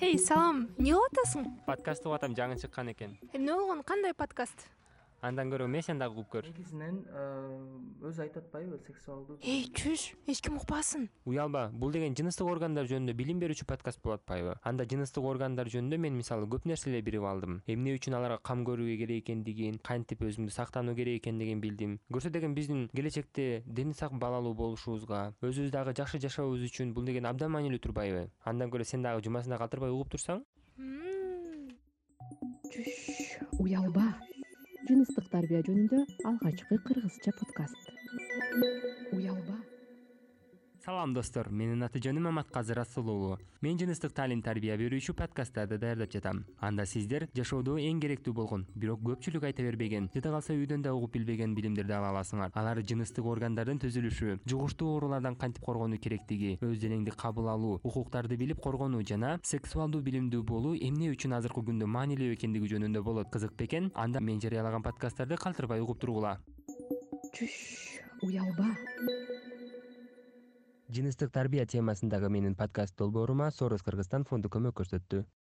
эй салам. Эмне кылып атасың? Подкаст угуп атам жаңы чыккан экен. Эмне болгон? Кандай подкаст андан көрө сен дагы угуп көр? Негизинен э, өзү айтып атпайбы сексуалдуу эй чүш эч ким укпасын. Уялба бул деген жыныстык органдар жөнүндө билим берүүчү подкаст болуп атпайбы. Анда жыныстык органдар жөнүндө мен мисалы көп нерселер билип алдым. Эмне үчүн аларга кам көрүү керек экендигин кантип өзүңдү сактануу керек экендигин билдим. Көрсө деген биздин келечекте дени сак балалуу болушубузга өзүбүз дагы жакшы жашообуз үчүн бул деген абдан маанилүү турбайбы. Андан көрө сен дагы жумасына калтырбай угуп турсаң. Чүш уялба жыныстык тарбия жөнүндө алгачкы кыргызча подкаст салам достор. Менин аты жөнүм аматказы расул уулу мен жыныстык таалим тарбия берүүчү подкасттарды даярдап жатам. Анда сиздер жашоодо эң керектүү болгон бирок көпчүлүк айта бербеген жада калса үйдөн да угуп билбеген билимдерди ала аласыңар. Алар жыныстык органдардын түзүлүшү жугуштуу оорулардан кантип коргонуу керектиги өз денеңди кабыл алуу укуктарды билип коргонуу жана сексуалдуу билимдүү болуу эмне үчүн азыркы күндө маанилүү экендиги жөнүндө болот. Кызык бекен анда мен жарыялаган подкасттарды калтырбай угуп тургула. Чүш уялба жыныстык тарбия темасындагы менин подкаст долбоорума сорос кыргызстан фонду көмөк көрсөттү